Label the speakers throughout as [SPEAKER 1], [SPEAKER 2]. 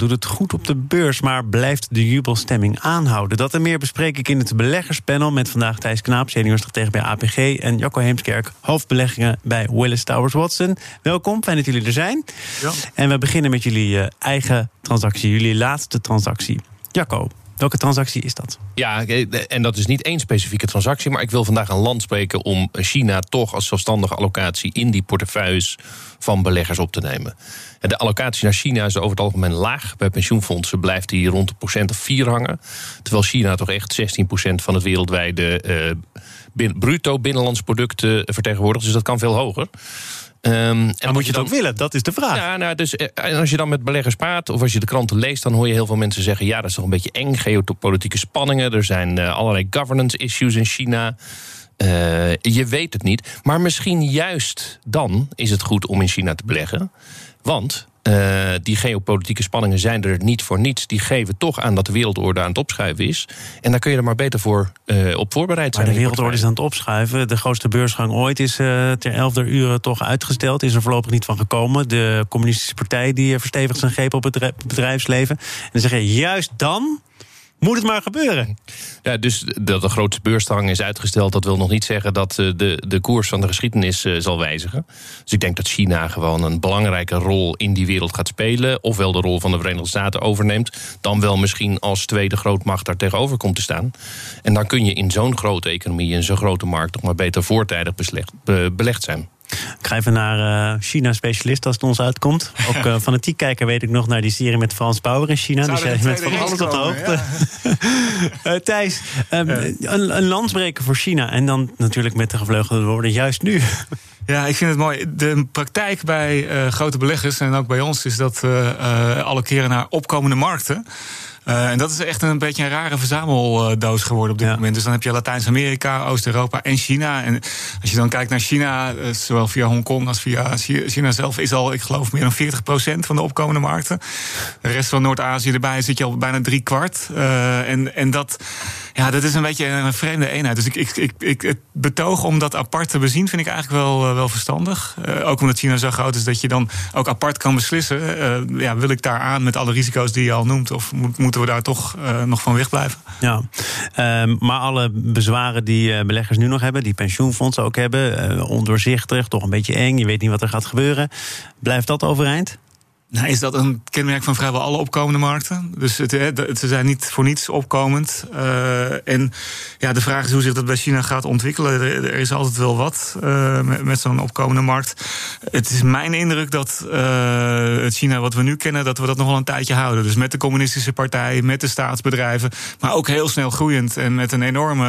[SPEAKER 1] doet het goed op de beurs, maar blijft de jubelstemming aanhouden? Dat en meer bespreek ik in het beleggerspanel met vandaag Thijs Knaap, senior stratege bij APG, en Jacco Heemskerk, hoofdbeleggingen bij Willis Towers Watson. Welkom, fijn dat jullie er zijn. Ja. En we beginnen met jullie eh, eigen transactie, jullie laatste transactie. Jacco, Welke transactie is dat?
[SPEAKER 2] Ja, eh, en dat is niet één specifieke transactie, maar ik wil vandaag een land spreken om China toch als zelfstandige allocatie in die portefeuilles van beleggers op te nemen. De allocatie naar China is over het algemeen laag. Bij pensioenfondsen blijft die rond de procent of 4 hangen. Terwijl China toch echt 16% van het wereldwijde uh, bruto binnenlands product vertegenwoordigt. Dus dat kan veel hoger.
[SPEAKER 1] Um, en maar moet je het ook willen? Dat is de vraag.
[SPEAKER 2] Ja, nou, dus eh, als je dan met beleggers praat of als je de kranten leest, dan hoor je heel veel mensen zeggen: ja, dat is toch een beetje eng, geopolitieke spanningen. Er zijn uh, allerlei governance issues in China. Uh, je weet het niet. Maar misschien juist dan is het goed om in China te beleggen. Want uh, die geopolitieke spanningen zijn er niet voor niets. Die geven toch aan dat de wereldorde aan het opschuiven is. En daar kun je er maar beter voor uh, op voorbereid zijn.
[SPEAKER 1] Maar de wereldorde is aan het opschuiven. De grootste beursgang ooit is uh, ter elfde uren toch uitgesteld. Is er voorlopig niet van gekomen. De communistische partij die verstevigt zijn greep op het bedrijfsleven. En dan zeg je juist dan moet het maar gebeuren.
[SPEAKER 2] Ja, dus dat de grootste beursgang is uitgesteld, dat wil nog niet zeggen dat eh, de, de koers van de geschiedenis uh, zal wijzigen. Dus ik denk dat China gewoon een belangrijke rol in die wereld gaat spelen. Ofwel de rol van de Verenigde Staten overneemt, dan wel misschien als tweede grootmacht daar tegenover komt te staan. En dan kun je in zo'n grote economie, in zo'n grote markt, toch maar beter voortijdig belegd zijn.
[SPEAKER 1] Ik ga even naar uh, China-specialist als het ons uitkomt. Ook uh, fanatiek kijker weet ik nog naar die serie met Frans Bauer in China.
[SPEAKER 3] Zou
[SPEAKER 1] dus jij met van alles op de hoogte. Ja. uh, Thijs, um, een, een landsbreker voor China. En dan natuurlijk met de gevleugelde woorden juist nu.
[SPEAKER 3] Ja, ik vind het mooi. De praktijk bij grote beleggers en ook bij ons is dat we alle keren naar opkomende markten. Uh, en dat is echt een beetje een rare verzameldoos geworden op dit moment. Dus dan heb je Latijns-Amerika, Oost-Europa en China. En als je dan kijkt naar China, uh, zowel via Hongkong als via China zelf, is al, ik geloof, meer dan 40% van de opkomende markten. De rest van Noord-Azië erbij zit je al bijna drie kwart. Uh, en, en dat, ja, dat is een beetje een vreemde eenheid. Dus ik, ik, ik, ik het betoog om dat apart te bezien, vind ik eigenlijk wel, wel verstandig. ook omdat China zo groot is dat je dan ook apart kan beslissen. ja, wil ik daar aan met alle risico's die je al noemt? Of moet, moeten we daar toch nog van wegblijven.
[SPEAKER 1] Ja, um, maar alle bezwaren die beleggers nu nog hebben, die pensioenfondsen ook hebben, ondoorzichtig, toch een beetje eng, je weet niet wat er gaat gebeuren. Blijft dat overeind?
[SPEAKER 3] Nou, is dat een kenmerk van vrijwel alle opkomende markten? Dus het, ze zijn niet voor niets opkomend. Uh, en ja, de vraag is hoe zich dat bij China gaat ontwikkelen. Er, is altijd wel wat uh, met, zo'n opkomende markt. Het is mijn indruk dat uh, het China wat we nu kennen, dat we dat nog wel een tijdje houden. Dus met de communistische partij, met de staatsbedrijven, maar ook heel snel groeiend en met een enorme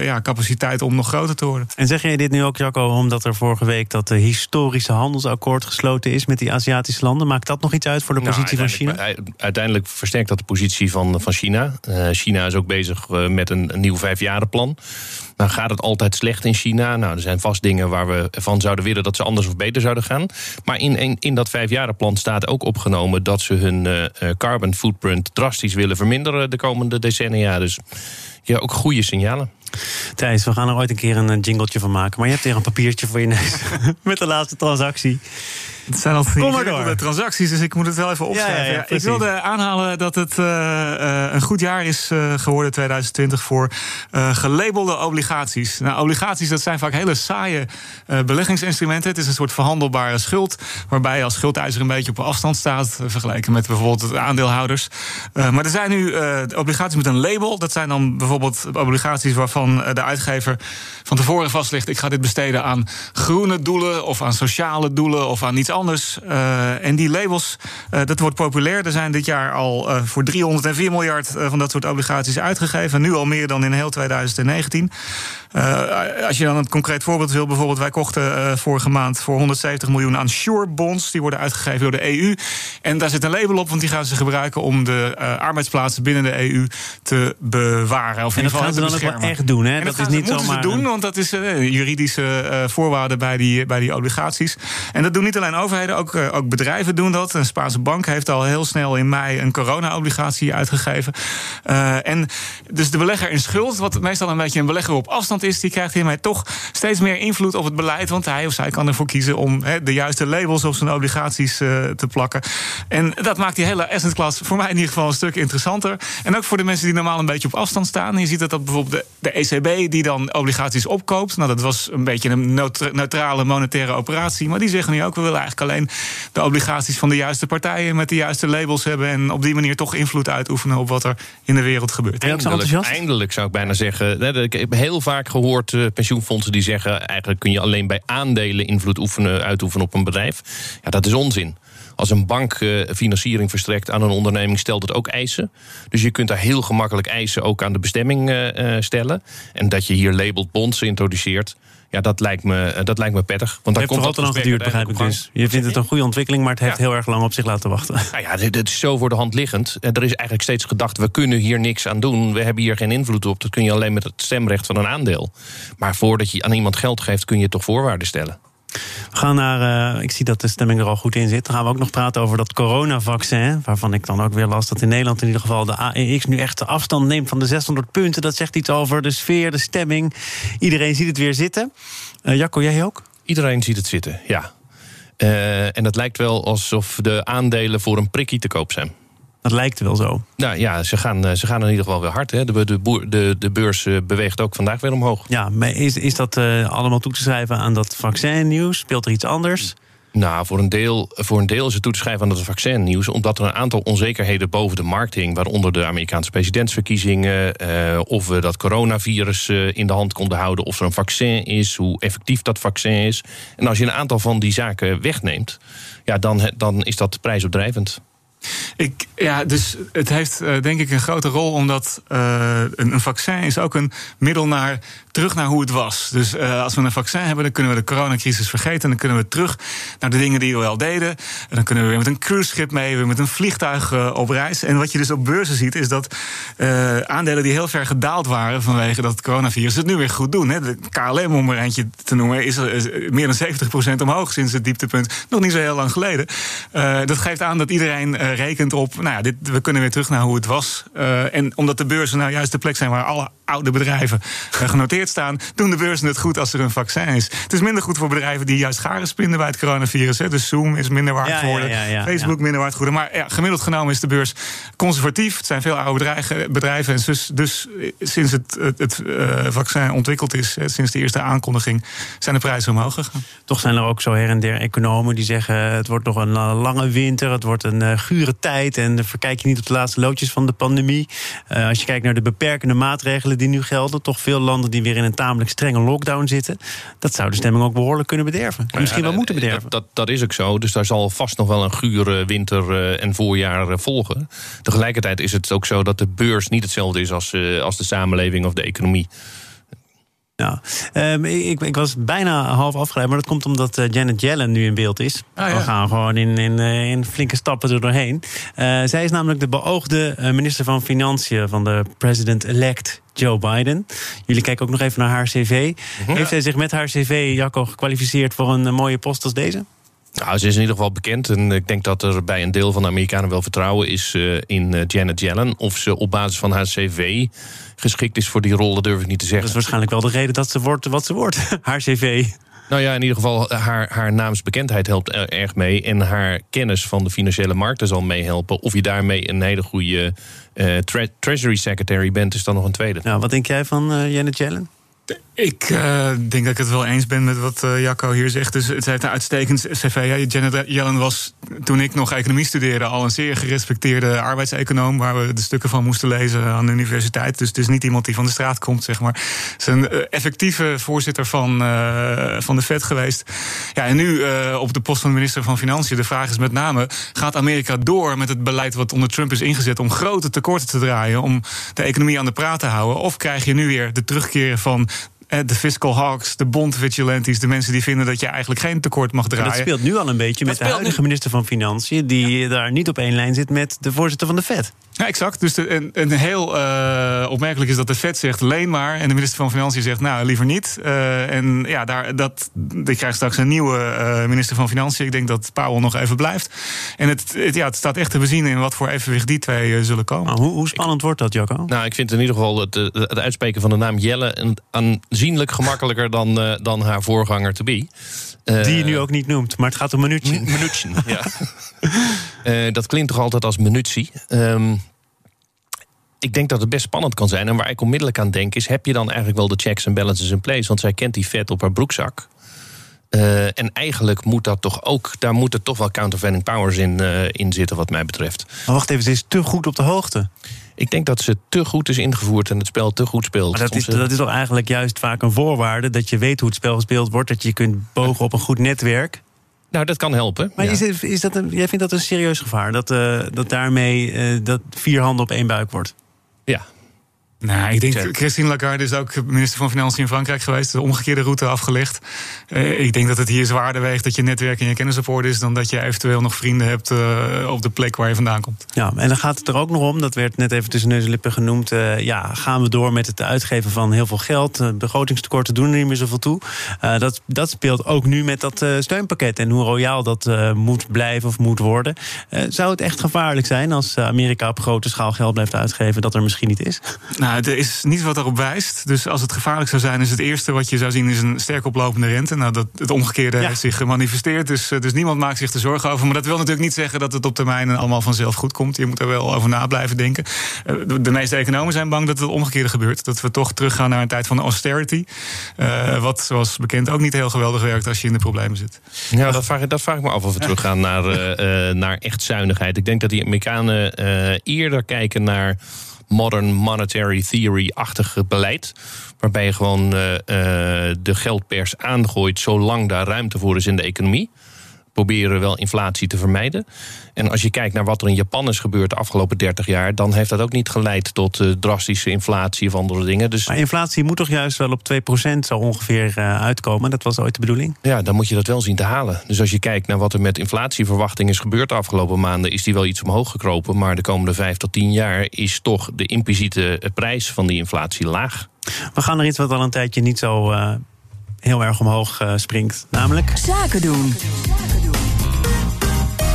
[SPEAKER 3] ja, capaciteit om nog groter te worden.
[SPEAKER 1] En zeg jij dit nu ook, Jacco, omdat er vorige week dat historische handelsakkoord gesloten is met die Aziatische landen? Maakt dat nog iets uit voor de nou, positie van China?
[SPEAKER 2] Uiteindelijk versterkt dat de positie van, van China. Uh, China is ook bezig uh, met een, een nieuw vijfjarenplan. Nou gaat het altijd slecht in China. Nou, er zijn vast dingen waar we van zouden willen dat ze anders of beter zouden gaan. Maar in, in, in dat vijfjarenplan staat ook opgenomen dat ze hun uh, carbon footprint drastisch willen verminderen de komende decennia. Dus ja, ook goede signalen.
[SPEAKER 1] Thijs, we gaan er ooit een keer een jingletje van maken. Maar je hebt hier een papiertje voor je neus. Met de laatste transactie.
[SPEAKER 3] Het zijn altijd de transacties, dus ik moet het wel even opschrijven. Ja, ik wilde aanhalen dat het uh, een goed jaar is uh, geworden, 2020, voor gelabelde obligaties. Nou, obligaties, dat zijn vaak hele saaie beleggingsinstrumenten. Het is een soort verhandelbare schuld, waarbij je als schuldeiser een beetje op afstand staat, vergeleken met bijvoorbeeld de aandeelhouders. maar er zijn nu obligaties met een label. Dat zijn dan bijvoorbeeld obligaties waarvan de uitgever van tevoren vastlegt: ik ga dit besteden aan groene doelen of aan sociale doelen of aan iets anders. Uh, en die labels, uh, dat wordt populair. Er zijn dit jaar al uh, voor 304 miljard van dat soort obligaties uitgegeven. Nu al meer dan in heel 2019. Als je dan een concreet voorbeeld wil, bijvoorbeeld, wij kochten vorige maand voor 170 miljoen aan Sure bonds. Die worden uitgegeven door de EU. En daar zit een label op, want die gaan ze gebruiken om de arbeidsplaatsen binnen de EU te bewaren.
[SPEAKER 1] Of in ieder geval gaan ze dan ook wel echt doen, hè?
[SPEAKER 3] En dat, is niet zomaar. doen, want dat is juridische voorwaarde bij die, bij die obligaties. En dat doen niet alleen overheden, ook, ook bedrijven doen dat. Een Spaanse bank heeft al heel snel in mei een corona-obligatie uitgegeven. Uh, en dus de belegger in schuld, wat meestal een beetje een belegger op afstand is, die krijgt hiermee toch steeds meer invloed op het beleid. Want hij of zij kan ervoor kiezen om de juiste labels op zijn obligaties uh, te plakken. En dat maakt die hele asset class voor mij in ieder geval een stuk interessanter. En ook voor de mensen die normaal een beetje op afstand staan. Je ziet dat, dat bijvoorbeeld de, de ECB die dan obligaties opkoopt. Nou, dat was een beetje een neutrale monetaire operatie. Maar die zeggen nu ook, we willen eigenlijk alleen de obligaties van de juiste partijen met de juiste labels hebben. En op die manier toch invloed uitoefenen op wat er in de wereld gebeurt.
[SPEAKER 2] Eindelijk, eindelijk zou ik bijna zeggen. Ik heb heel vaak gehoord uh, pensioenfondsen die zeggen: eigenlijk kun je alleen bij aandelen invloed oefenen, uitoefenen op een bedrijf. Ja, dat is onzin. Als een bank uh, financiering verstrekt aan een onderneming, stelt het ook eisen. Dus je kunt daar heel gemakkelijk eisen ook aan de bestemming uh, stellen. En dat je hier labeled bonds introduceert. Ja, dat lijkt me, eh, dat lijkt me prettig.
[SPEAKER 1] Want dan komt het nog geduurd, begrijp ik dus. Je vindt het een goede ontwikkeling, maar het heeft heel erg lang op zich laten wachten.
[SPEAKER 2] Nou ja, dit is zo voor de hand liggend. Er is eigenlijk steeds gedacht, we kunnen hier niks aan doen. We hebben hier geen invloed op. Dat kun je alleen met het stemrecht van een aandeel. Maar voordat je aan iemand geld geeft, kun je toch voorwaarden stellen.
[SPEAKER 1] We gaan naar, uh, ik zie dat de stemming er al goed in zit. Dan gaan we ook nog praten over dat coronavaccin. Waarvan ik dan ook weer las dat in Nederland in ieder geval de AEX nu echt de afstand neemt van de 600 punten. Dat zegt iets over de sfeer, de stemming. Iedereen ziet het weer zitten. Uh, Jacco, jij ook?
[SPEAKER 2] Iedereen ziet het zitten, ja. Uh, en het lijkt wel alsof de aandelen voor een prikkie te koop zijn.
[SPEAKER 1] Dat lijkt wel zo.
[SPEAKER 2] Nou ja, ze gaan, eh, ze gaan in ieder geval weer hard. Hè. De, de, de, de beurs eh, beweegt ook vandaag weer omhoog.
[SPEAKER 1] Ja, maar is, is dat uh, allemaal toe te schrijven aan dat vaccinnieuws? Speelt er iets anders?
[SPEAKER 2] Nou, voor een, deel, voor een deel is het toe te schrijven aan het vaccinnieuws. Omdat er een aantal onzekerheden boven de markt hing. Waaronder de Amerikaanse presidentsverkiezingen. Uh, of we dat coronavirus uh, in de hand konden houden. Of er een vaccin is. Hoe effectief dat vaccin is. En als je een aantal van die zaken wegneemt. Ja, dan, dan is dat prijsopdrijvend.
[SPEAKER 3] Ik, ja, dus het heeft uh, denk ik een grote rol, omdat uh, een, een, vaccin is ook een middel naar terug naar hoe het was. Dus uh, als we een vaccin hebben, dan kunnen we de coronacrisis vergeten. Dan kunnen we terug naar de dingen die we al deden. En dan kunnen we weer met een cruiseschip mee, weer met een vliegtuig op reis. En wat je dus op beurzen ziet, is dat aandelen die heel ver gedaald waren vanwege dat coronavirus, het nu weer goed doen. Hè. De KLM, om er eentje te noemen, is meer dan 70% omhoog sinds het dieptepunt. Nog niet zo heel lang geleden. dat geeft aan dat iedereen rekent op, nou ja, dit, we kunnen weer terug naar hoe het was. Uh, en omdat de beurzen nou juist de plek zijn waar alle oude bedrijven uh, genoteerd staan, doen de beurzen het goed als er een vaccin is. Het is minder goed voor bedrijven die juist garen spinnen bij het coronavirus. Hè. Dus Zoom is minder waard geworden, ja, ja, Facebook minder waard geworden. Maar ja, gemiddeld genomen is de beurs conservatief. Het zijn veel oude bedrijven. bedrijven en dus, dus sinds het, het, het uh, vaccin ontwikkeld is, sinds de eerste aankondiging, zijn de prijzen omhoog gegaan.
[SPEAKER 1] Toch zijn er ook zo her en der economen die zeggen: het wordt nog een lange winter, het wordt een gure tijd. En verkijk je niet op de laatste loodjes van de pandemie. Uh, als je kijkt naar de beperkende maatregelen die nu gelden, toch veel landen die weer in een tamelijk strenge lockdown zitten. Dat zou de stemming ook behoorlijk kunnen bederven. En misschien wel moeten bederven.
[SPEAKER 2] Dat, dat, dat, is ook zo. Dus daar zal vast nog wel een gure winter en voorjaar volgen. Tegelijkertijd is het ook zo dat de beurs niet hetzelfde is als, als de samenleving of de economie.
[SPEAKER 1] Um, ik, ik, was bijna half afgeleid, maar dat komt omdat uh, Janet Yellen nu in beeld is. Ah, ja. We gaan gewoon in, in, uh, in, flinke stappen er doorheen. Uh, zij is namelijk de beoogde minister van Financiën van de president-elect Joe Biden. Jullie kijken ook nog even naar haar cv. Mhm. Heeft zij zich met haar cv, Jacco, gekwalificeerd voor een mooie post als deze?
[SPEAKER 2] Nou, ze is in ieder geval bekend. En ik denk dat er bij een deel van de Amerikanen wel vertrouwen is uh, in uh, Janet Yellen. Of ze op basis van haar cv geschikt is voor die rol, dat durf ik niet te zeggen.
[SPEAKER 1] Dat is waarschijnlijk wel de reden dat ze wordt wat ze wordt, haar cv.
[SPEAKER 2] Nou ja, in ieder geval, haar, haar naamsbekendheid helpt erg mee. En haar kennis van de financiële markten zal meehelpen. Of je daarmee een hele goede uh, Treasury Secretary bent, is dan nog een tweede.
[SPEAKER 1] Nou, wat denk jij van Janet Yellen?
[SPEAKER 3] Ik uh, denk dat ik het wel eens ben met wat uh, Jacco hier zegt. Dus het heeft een uitstekend cv. Ja, Janet Yellen was toen ik nog economie studeerde al een zeer gerespecteerde arbeidseconoom. Waar we de stukken van moesten lezen aan de universiteit. Dus het is niet iemand die van de straat komt, zeg maar. Het is een effectieve voorzitter van, van de Fed geweest. Ja, en nu op de post van minister van Financiën. De vraag is met name: gaat Amerika door met het beleid wat onder Trump is ingezet om grote tekorten te draaien? Om de economie aan de praat te houden? Of krijg je nu weer de terugkeer van de fiscal hawks, de bond vigilantes, de mensen die vinden dat je eigenlijk geen tekort mag draaien.
[SPEAKER 1] dat speelt nu al een beetje met de huidige minister van Financiën, die daar niet op één lijn zit met de voorzitter van de Fed.
[SPEAKER 3] Ja, exact. Dus de, een, een, heel uh, opmerkelijk is dat de Fed zegt leen maar. En de minister van Financiën zegt nou liever niet. Uh, en ja, daar, dat, ik krijg straks een nieuwe uh, minister van Financiën. Ik denk dat Powell nog even blijft. En het, het, ja, het staat echt te bezien in wat voor evenwicht die twee zullen komen.
[SPEAKER 1] Maar hoe, hoe spannend
[SPEAKER 2] ik,
[SPEAKER 1] wordt dat, Jacco?
[SPEAKER 2] Nou, ik vind in ieder geval het, het uitspreken van de naam Jelle... aanzienlijk gemakkelijker dan, dan haar voorganger to be.
[SPEAKER 1] Die je nu ook niet noemt, maar het gaat om.
[SPEAKER 2] Mnuchin, ja. dat klinkt toch altijd als Menucci. Um, ik denk dat het best spannend kan zijn. En waar ik onmiddellijk aan denk is... heb je dan eigenlijk wel de checks en balances in place? Want zij kent die vet op haar broekzak. Uh, en eigenlijk moet dat toch ook... daar moeten toch wel countervailing powers in, uh, in zitten wat mij betreft.
[SPEAKER 1] Maar wacht even, ze is te goed op de hoogte.
[SPEAKER 2] Ik denk dat ze te goed is ingevoerd en het spel te goed speelt.
[SPEAKER 1] Maar dat, is, dat is toch eigenlijk juist vaak een voorwaarde... dat je weet hoe het spel gespeeld wordt... dat je kunt bogen op een goed netwerk...
[SPEAKER 2] Nou, dat kan helpen.
[SPEAKER 1] Maar ja. is, is dat een, jij vindt dat een serieus gevaar? Dat, uh, dat daarmee uh, dat vier handen op één buik wordt?
[SPEAKER 2] Ja.
[SPEAKER 3] Nou, ik denk, Christine Lagarde is ook minister van Financiën in Frankrijk geweest. De omgekeerde route afgelegd. Uh, ik denk dat het hier zwaarder weegt dat je netwerk en je kennis op orde is... dan dat je eventueel nog vrienden hebt uh, op de plek waar je vandaan komt.
[SPEAKER 1] Ja, en dan gaat het er ook nog om, dat werd net even tussen neus en lippen genoemd... Uh, ja, gaan we door met het uitgeven van heel veel geld? begrotingstekorten doen er niet meer zoveel toe. dat, dat speelt ook nu met dat steunpakket. En hoe royaal dat moet blijven of moet worden. zou het echt gevaarlijk zijn als Amerika op grote schaal geld blijft uitgeven... dat er misschien niet is?
[SPEAKER 3] Nou, nou, er is niets wat erop wijst. Dus als het gevaarlijk zou zijn, is het eerste wat je zou zien... is een sterk oplopende rente. Nou, dat, het omgekeerde heeft zich gemanifesteerd. Dus, eh, dus niemand maakt zich er zorgen over. Maar dat wil natuurlijk niet zeggen dat het op termijn allemaal vanzelf goed komt. Je moet er wel over na blijven denken. Eh, de meeste economen zijn bang dat het omgekeerde gebeurt. Dat we toch teruggaan naar een tijd van austerity. Uh, wat zoals bekend ook niet heel geweldig werkt als je in de problemen zit.
[SPEAKER 2] Ja, dat vraag, dat vraag ik me af of we teruggaan naar, uh, naar echt zuinigheid. Ik denk dat die Amerikanen eerder kijken naar modern monetary theory-achtige beleid. Waarbij je gewoon uh, uh, de geldpers aangooit zolang daar ruimte voor is in de economie proberen wel inflatie te vermijden. En als je kijkt naar wat er in Japan is gebeurd de afgelopen 30 jaar, dan heeft dat ook niet geleid tot uh, drastische inflatie of andere dingen. Dus
[SPEAKER 1] maar inflatie moet toch juist wel op 2% zo ongeveer uh, uitkomen? Dat was ooit de bedoeling?
[SPEAKER 2] Ja, dan moet je dat wel zien te halen. Dus als je kijkt naar wat er met inflatieverwachting is gebeurd de afgelopen maanden, is die wel iets omhoog gekropen. Maar de komende 5 tot 10 jaar is toch de impliciete eh, prijs van die inflatie laag.
[SPEAKER 1] We gaan er iets wat al een tijdje niet zo uh, heel erg omhoog uh, springt, namelijk.
[SPEAKER 4] Zaken doen.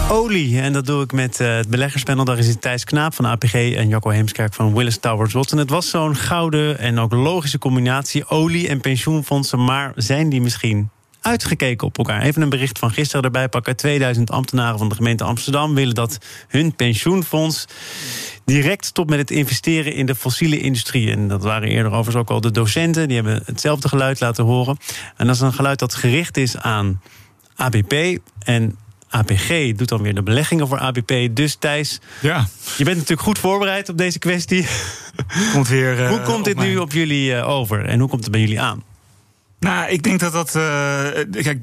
[SPEAKER 1] Olie, en dat doe ik met uh, het beleggerspanel. Daar is Thijs Knaap van APG en Jacco Heemskerk van Willis Towers Watson. Het was zo'n gouden en ook logische combinatie olie en pensioenfondsen. Maar zijn die misschien uitgekeken op elkaar. Even een bericht van gisteren erbij pakken. 2000 ambtenaren van de gemeente Amsterdam willen dat hun pensioenfonds direct stopt met het investeren in de fossiele industrie. En dat waren eerder overigens ook al de docenten. Die hebben hetzelfde geluid laten horen. En dat is een geluid dat gericht is aan ABP en APG doet dan weer de beleggingen voor ABP. Dus Thijs,
[SPEAKER 3] ja.
[SPEAKER 1] je bent natuurlijk goed voorbereid op deze kwestie.
[SPEAKER 3] Komt weer, uh,
[SPEAKER 1] hoe komt dit nu op jullie uh, over en hoe komt het bij jullie aan?
[SPEAKER 3] Nou, ik denk dat dat. Uh, kijk,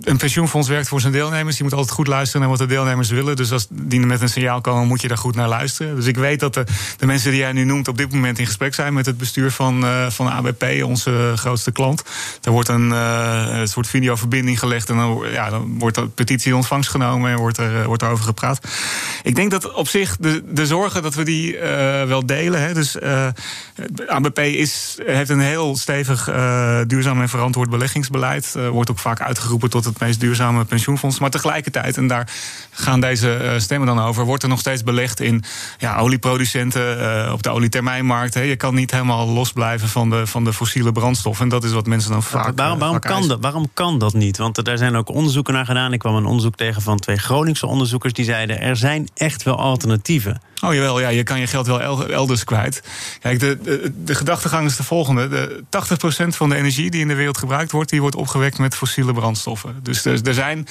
[SPEAKER 3] een pensioenfonds werkt voor zijn deelnemers. Die moet altijd goed luisteren naar wat de deelnemers willen. Dus als die met een signaal komen, moet je daar goed naar luisteren. Dus ik weet dat de, de mensen die jij nu noemt op dit moment in gesprek zijn met het bestuur van, uh, van ABP, onze grootste klant. Er wordt een, een soort videoverbinding gelegd en dan, ja, dan wordt de petitie ontvangst genomen en wordt er, wordt er over gepraat. Ik denk dat op zich de, de zorgen dat we die wel delen. Hè. Dus ABP is, heeft een heel stevig duurzaam en verantwoord beleggingsbeleid. Uh, wordt ook vaak uitgeroepen tot het meest duurzame pensioenfonds. Maar tegelijkertijd, en daar gaan deze uh, stemmen dan over, wordt er nog steeds belegd in ja, olieproducenten uh, op de olietermijnmarkt. Hè. Je kan niet helemaal losblijven van de, van de fossiele brandstof. En dat is wat mensen dan vaak.
[SPEAKER 1] Waarom, waarom,
[SPEAKER 3] vaak
[SPEAKER 1] kan, dat, waarom kan dat niet? Want daar zijn ook onderzoeken naar gedaan. Ik kwam een onderzoek tegen van twee Groningse onderzoekers die zeiden: er zijn echt wel alternatieven.
[SPEAKER 3] Oh jawel, ja, je kan je geld wel elders kwijt. Kijk, de, de, gedachtegang is de volgende. De 80% van de energie die in de wereld gebruikt wordt, die wordt opgewekt met fossiele brandstoffen. Dus er, er zijn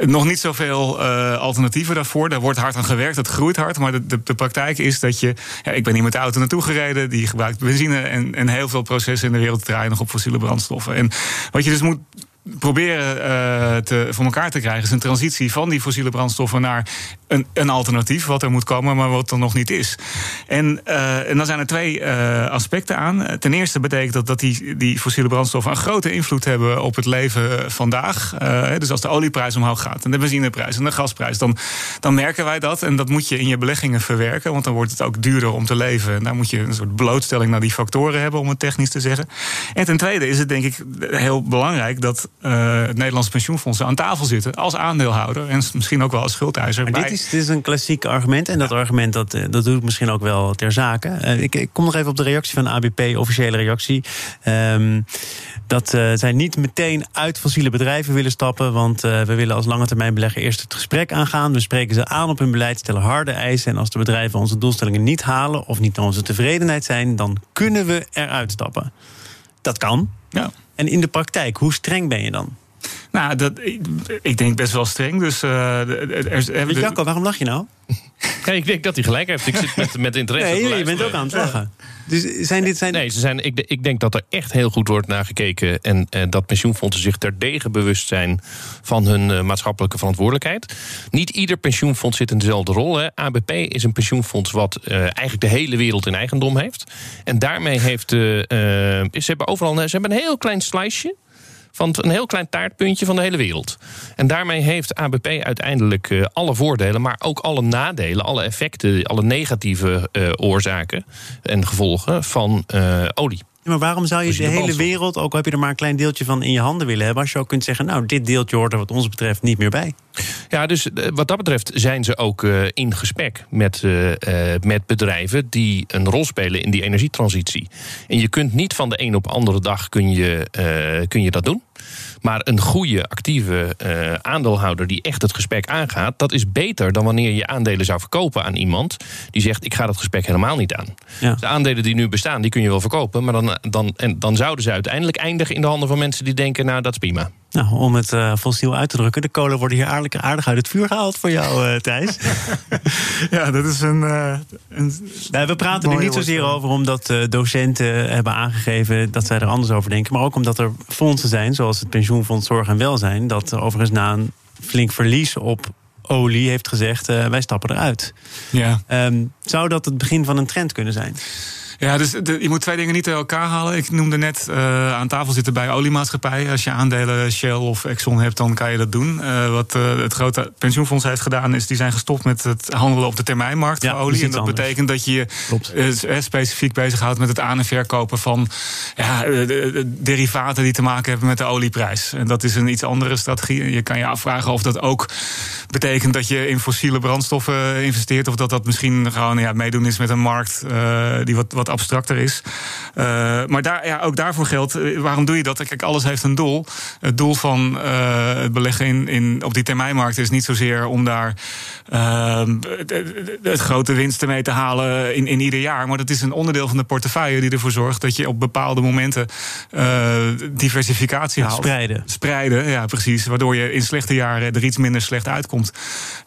[SPEAKER 3] nog niet zoveel uh, alternatieven daarvoor. Daar wordt hard aan gewerkt, dat groeit hard. Maar de, de, de praktijk is dat je. Ja, ik ben hier met de auto naartoe gereden, die gebruikt benzine. En, en heel veel processen in de wereld draaien nog op fossiele brandstoffen. En wat je dus moet proberen uh, te, voor elkaar te krijgen, is een transitie van die fossiele brandstoffen naar een, een alternatief, wat er moet komen, maar wat er nog niet is. En, uh, en dan zijn er twee uh, aspecten aan. Ten eerste betekent dat dat die, die fossiele brandstoffen een grote invloed hebben op het leven vandaag. dus als de olieprijs omhoog gaat en de benzineprijs en de gasprijs, dan, dan merken wij dat. En dat moet je in je beleggingen verwerken, want dan wordt het ook duurder om te leven. En daar moet je een soort blootstelling naar die factoren hebben, om het technisch te zeggen. En ten tweede is het denk ik heel belangrijk dat uh, het Nederlandse pensioenfondsen aan tafel zitten als aandeelhouder en misschien ook wel als schuldeiser.
[SPEAKER 1] Maar dit, is, dit is een klassiek argument en dat argument dat, eh, dat doe ik misschien ook wel ter zake. Uh, ik, ik, kom nog even op de reactie van de ABP, officiële reactie. Um, dat uh, zij niet meteen uit fossiele bedrijven willen stappen. Want we willen als lange termijn belegger eerst het gesprek aangaan. We spreken ze aan op hun beleid, stellen harde eisen. En als de bedrijven onze doelstellingen niet halen of niet naar onze tevredenheid zijn, dan kunnen we eruit stappen. Dat kan.
[SPEAKER 3] Ja.
[SPEAKER 1] En in de praktijk, hoe streng ben je dan?
[SPEAKER 3] Nou, dat, ik, denk best wel streng. Dus, uh, er,
[SPEAKER 1] er, Jacco, waarom lach je nou?
[SPEAKER 2] Ja, ik denk dat hij gelijk heeft. Ik zit met, met interesse.
[SPEAKER 1] Nee, je bent ook aan het lachen. Dus zijn dit zijn...
[SPEAKER 2] Nee, ze zijn, ik, ik denk dat er echt heel goed wordt naar gekeken. En, en dat pensioenfondsen zich terdege bewust zijn van hun uh, maatschappelijke verantwoordelijkheid. Niet ieder pensioenfonds zit in dezelfde rol. Hè. ABP is een pensioenfonds wat uh, eigenlijk de hele wereld in eigendom heeft. En daarmee heeft. Ze hebben overal ze hebben een heel klein sliceje van een heel klein taartpuntje van de hele wereld. En daarmee heeft ABP uiteindelijk uh, alle voordelen, maar ook alle nadelen, alle effecten, alle negatieve uh, oorzaken en gevolgen van uh, olie.
[SPEAKER 1] Maar waarom zou je de hele wereld, ook al heb je er maar een klein deeltje van in je handen willen hebben, als je ook kunt zeggen, nou, dit deeltje hoort er wat ons betreft niet meer bij?
[SPEAKER 2] Ja, dus wat dat betreft zijn ze ook uh, in gesprek met, uh, met bedrijven die een rol spelen in die energietransitie. En je kunt niet van de een op de andere dag kun je, kun je dat doen. Maar een goede, actieve uh, aandeelhouder die echt het gesprek aangaat, dat is beter dan wanneer je aandelen zou verkopen aan iemand die zegt: Ik ga dat gesprek helemaal niet aan. Ja. de aandelen die nu bestaan, die kun je wel verkopen, maar dan, dan, en, dan zouden ze uiteindelijk eindigen in de handen van mensen die denken: Nou, dat is prima.
[SPEAKER 1] Nou, om het uh, fossiel uit te drukken, de kolen worden hier aardig, aardig uit het vuur gehaald voor jou, uh, Thijs.
[SPEAKER 3] ja, dat is een. Uh, een
[SPEAKER 1] nou, we praten er niet zozeer over omdat docenten hebben aangegeven dat zij er anders over denken, maar ook omdat er fondsen zijn, zoals het Pensioenfonds Zorg en Welzijn, dat overigens na een flink verlies op olie heeft gezegd: wij stappen eruit.
[SPEAKER 3] Ja.
[SPEAKER 1] Um, zou dat het begin van een trend kunnen zijn?
[SPEAKER 3] Ja, dus de, je moet twee dingen niet uit elkaar halen. Ik noemde net uh, aan tafel zitten bij oliemaatschappijen. Als je aandelen Shell of Exxon hebt, dan kan je dat doen. Uh, wat uh, het grote pensioenfonds heeft gedaan, is die zijn gestopt met het handelen op de termijnmarkt ja, voor olie. En dat anders. betekent dat je je specifiek bezighoudt met het aan- en verkopen van ja, de, de derivaten die te maken hebben met de olieprijs. En dat is een iets andere strategie. Je kan je afvragen of dat ook betekent dat je in fossiele brandstoffen investeert. Of dat dat misschien gewoon ja, meedoen is met een markt die wat, wat abstracter is. Uh, maar daar, ja, ook daarvoor geldt, eh, waarom doe je dat? Kijk, alles heeft een doel. Het doel van uh, het beleggen in, in, op die termijnmarkt is niet zozeer om daar uh, het grote winsten mee te halen in, in ieder jaar. Maar dat is een onderdeel van de portefeuille die ervoor zorgt dat je op bepaalde momenten diversificatie haalt.
[SPEAKER 1] Spreiden.
[SPEAKER 3] Spreiden, ja, precies. Waardoor je in slechte jaren er iets minder slecht uitkomt.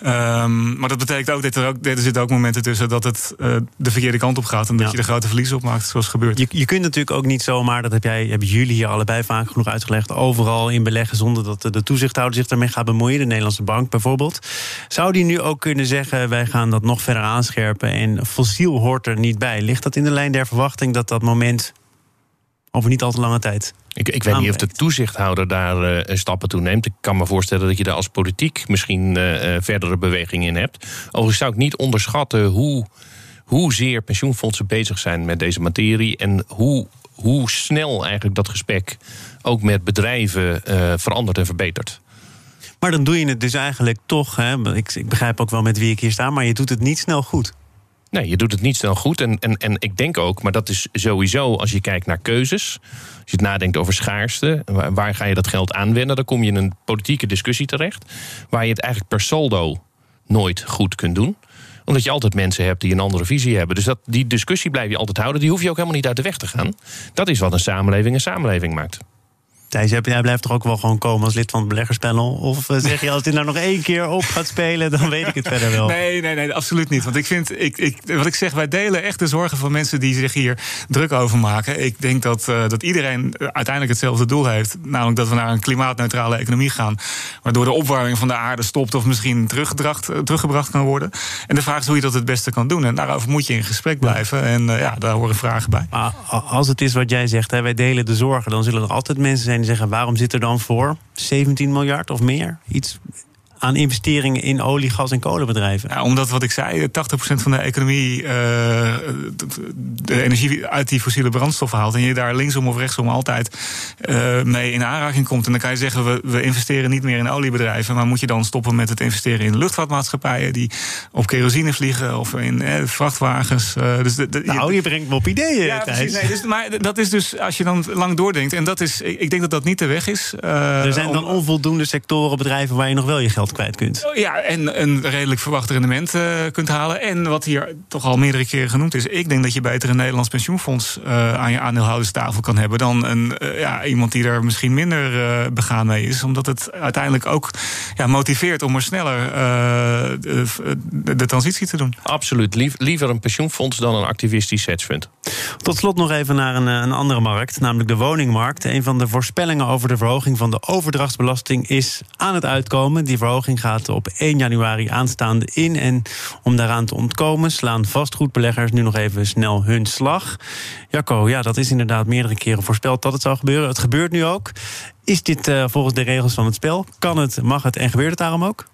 [SPEAKER 3] Um, maar dat betekent ook dat er, ook, er zitten ook momenten tussen dat het de verkeerde kant op gaat. En dat ja. je de grote verlies opmaakt, zoals gebeurt.
[SPEAKER 1] Je, je kunt natuurlijk ook niet zomaar, dat heb jij, hebben jullie hier allebei vaak genoeg uitgelegd, overal in beleggen zonder dat de toezichthouder zich daarmee gaat bemoeien. De Nederlandse bank bijvoorbeeld. Zou die nu ook kunnen zeggen: wij gaan dat nog verder aanscherpen en fossiel hoort er niet bij? Ligt dat in de lijn der verwachting dat dat moment over niet al te lange tijd.
[SPEAKER 2] Ik, ik weet niet of de toezichthouder daar uh, stappen toe neemt. Ik kan me voorstellen dat je daar als politiek misschien uh, verdere beweging in hebt. Overigens zou ik niet onderschatten hoe hoezeer pensioenfondsen bezig zijn met deze materie en hoe, hoe snel eigenlijk dat gesprek ook met bedrijven uh, verandert en verbetert.
[SPEAKER 1] Maar dan doe je het dus eigenlijk toch. Hè? Ik, ik begrijp ook wel met wie ik hier sta, maar je doet het niet snel goed.
[SPEAKER 2] Nee, je doet het niet snel goed. En, en, en ik denk ook, maar dat is sowieso als je kijkt naar keuzes. Als je het nadenkt over schaarste, waar, waar ga je dat geld aanwenden? Dan kom je in een politieke discussie terecht. Waar je het eigenlijk per saldo nooit goed kunt doen omdat je altijd mensen hebt die een andere visie hebben. Dus dat, die discussie blijf je altijd houden. Die hoef je ook helemaal niet uit de weg te gaan. Dat is wat een samenleving een samenleving maakt.
[SPEAKER 1] Thijs, jij blijft toch ook wel gewoon komen als lid van het beleggerspanel? Of eh, zeg je als dit nou nog één keer op gaat spelen, dan weet ik het verder wel?
[SPEAKER 3] Nee, nee, nee, absoluut niet. Want ik vind, ik, ik, wat ik zeg, wij delen echt de zorgen van mensen die zich hier druk over maken. Ik denk dat, uh, dat iedereen uiteindelijk hetzelfde doel heeft. Namelijk dat we naar een klimaatneutrale economie gaan. Waardoor de opwarming van de aarde stopt of misschien teruggebracht, teruggebracht kan worden. En de vraag is hoe je dat het beste kan doen. En daarover moet je in gesprek blijven. En uh, ja, daar horen vragen bij.
[SPEAKER 1] Maar als het is wat jij zegt, hè, wij delen de zorgen, dan zullen er altijd mensen zijn die zeggen: waarom zit er dan voor 17 miljard of meer? Iets aan investeringen in olie, gas en kolenbedrijven?
[SPEAKER 3] Ja, omdat wat ik zei, 80% van de economie uh, de energie uit die fossiele brandstoffen haalt. En je daar linksom of rechtsom altijd uh, mee in aanraking komt. En dan kan je zeggen, we, we, investeren niet meer in oliebedrijven. Maar moet je dan stoppen met het investeren in luchtvaartmaatschappijen die op kerosine vliegen of in eh, vrachtwagens.
[SPEAKER 1] dus de, de, nou, je, brengt me op ideeën. Ja, precies.
[SPEAKER 3] Nee, dus, maar dat is dus als je dan lang doordenkt. En dat is, ik denk dat dat niet de weg is.
[SPEAKER 1] er zijn dan onvoldoende sectoren, bedrijven waar je nog wel je geld kwijt kunt.
[SPEAKER 3] Oh, ja, en een redelijk verwacht rendement uh, kunt halen. En wat hier toch al meerdere keren genoemd is... ik denk dat je beter een Nederlands pensioenfonds uh, aan je aandeelhouderstafel kan hebben... dan een, uh, ja, iemand die er misschien minder begaan mee is. Omdat het uiteindelijk ook ja, motiveert om er sneller de, de, transitie te doen.
[SPEAKER 2] Absoluut. Lief, liever een pensioenfonds dan een activistisch hedgefund.
[SPEAKER 1] Tot slot nog even naar een, een andere markt, namelijk de woningmarkt. Een van de voorspellingen over de verhoging van de overdrachtsbelasting is aan het uitkomen. Die verhoging gaat op 1 januari aanstaande in. En om daaraan te ontkomen slaan vastgoedbeleggers nu nog even snel hun slag. Jacco, ja, dat is inderdaad meerdere keren voorspeld dat het zou gebeuren. Het gebeurt nu ook. Is dit uh, volgens de regels van het spel? Kan het, mag het en gebeurt het daarom ook?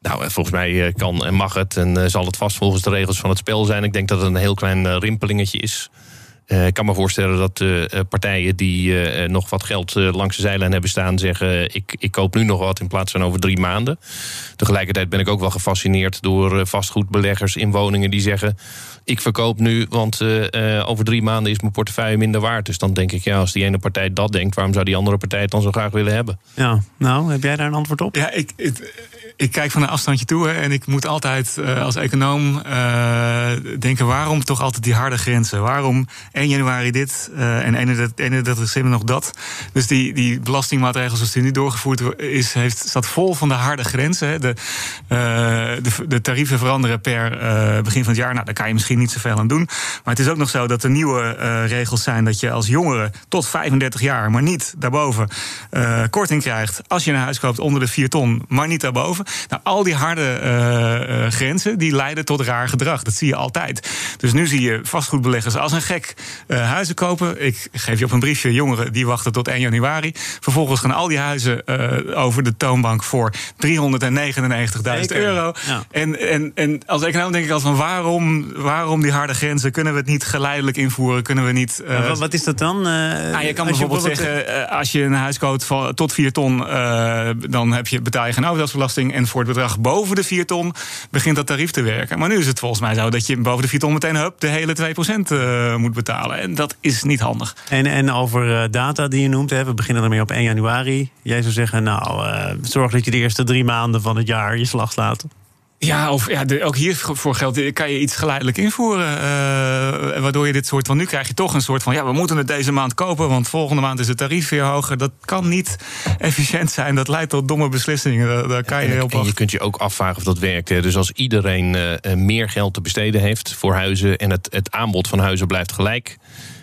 [SPEAKER 2] Nou, eh, volgens mij eh, kan en mag het en zal het vast volgens de regels van het spel zijn. Ik denk dat het een heel klein rimpelingetje is. Uh, ik kan me voorstellen dat uh, partijen die uh, nog wat geld langs de zijlijn hebben staan, zeggen: ik, ik koop nu nog wat in plaats van over drie maanden. Tegelijkertijd ben ik ook wel gefascineerd door vastgoedbeleggers in woningen die zeggen: ik verkoop nu, want over drie maanden is mijn portefeuille minder waard. Dus dan denk ik, ja, als die ene partij dat denkt, waarom zou die andere partij het dan zo graag willen hebben?
[SPEAKER 1] Ja, nou, heb jij daar een antwoord op?
[SPEAKER 3] Ja, ik. Het, ik kijk van een afstandje toe en ik moet altijd uh, als econoom uh, denken: waarom toch altijd die harde grenzen? Waarom 1 januari dit uh, en 31, 31 december nog dat? Dus die, die belastingmaatregels zoals die nu doorgevoerd is, heeft, staat vol van de harde grenzen. Hè. De, de, de, tarieven veranderen per begin van het jaar. Nou, daar kan je misschien niet zoveel aan doen. Maar het is ook nog zo dat er nieuwe regels zijn dat je als jongere tot 35 jaar, maar niet daarboven, korting krijgt als je een huis koopt onder de 4 ton, maar niet daarboven. Nou, al die harde uh, uh, grenzen die leiden tot raar gedrag. Dat zie je altijd. Dus nu zie je vastgoedbeleggers als een gek uh, huizen kopen. Ik geef je op een briefje jongeren die wachten tot 1 januari. Vervolgens gaan al die huizen over de toonbank voor 399.000 euro. Ja. En, en, en als econoom denk ik altijd van waarom, waarom die harde grenzen? Kunnen we het niet geleidelijk invoeren? Kunnen we niet.
[SPEAKER 1] wat, wat, is dat dan?
[SPEAKER 3] Je kan bijvoorbeeld je zeggen, als je een huis koopt van, tot 4 ton, dan heb je, betaal je geen overdrachtsbelasting en voor het bedrag boven de 4 ton begint dat tarief te werken. Maar nu is het volgens mij zo dat je boven de 4 ton meteen hup, de hele 2% uh, moet betalen. En dat is niet handig.
[SPEAKER 1] En, en over uh, data die je noemt, hè, we beginnen ermee op 1 januari. Jij zou zeggen, nou, uh, zorg dat je de eerste drie maanden van het jaar je slag slaat.
[SPEAKER 3] Ja, of ja, de, ook hiervoor geldt, kan je iets geleidelijk invoeren. Uh, waardoor je dit soort van. Nu krijg je toch een soort van. Ja, we moeten het deze maand kopen, want volgende maand is het tarief weer hoger. Dat kan niet efficiënt zijn. Dat leidt tot domme beslissingen. Daar, kan je heel
[SPEAKER 2] en je kunt je ook afvragen of dat werkt. Hè. Dus als iedereen uh, meer geld te besteden heeft voor huizen. en het, het aanbod van huizen blijft gelijk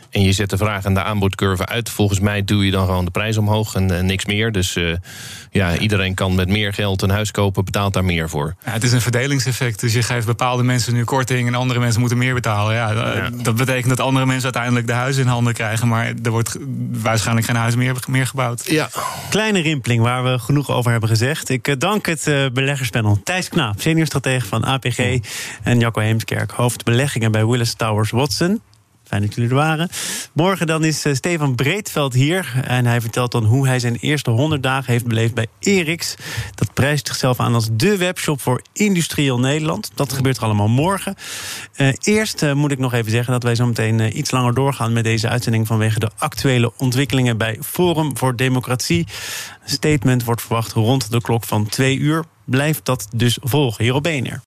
[SPEAKER 2] en je zet de vraag en de aanbodcurve uit. Volgens mij doe je dan gewoon de prijs omhoog en uh, niks meer. Dus uh, ja, iedereen kan met meer geld een huis kopen, betaalt daar meer voor.
[SPEAKER 3] Ja, het is een verdelingseffect. Dus je geeft bepaalde mensen nu korting en andere mensen moeten meer betalen. Ja, ja. Dat betekent dat andere mensen uiteindelijk de huizen in handen krijgen. Maar er wordt waarschijnlijk geen huis meer, meer gebouwd.
[SPEAKER 1] Ja. Kleine rimpeling waar we genoeg over hebben gezegd. Ik dank het uh, beleggerspanel Thijs Knaap, seniorstratege van APG. En Jacco Heemskerk, hoofd beleggingen bij Willis Towers Watson. Fijn dat jullie er waren. Morgen dan is uh, Stefan Breedveld hier. En hij vertelt dan hoe hij zijn eerste 100 dagen heeft beleefd bij Erix. Dat prijst zichzelf aan als de webshop voor industrieel Nederland. Dat gebeurt allemaal morgen. Uh, eerst uh, moet ik nog even zeggen dat wij zo meteen iets langer doorgaan met deze uitzending vanwege de actuele ontwikkelingen bij Forum voor Democratie. Statement wordt verwacht rond de klok van twee uur. Blijft dat dus volgen hier op BNR.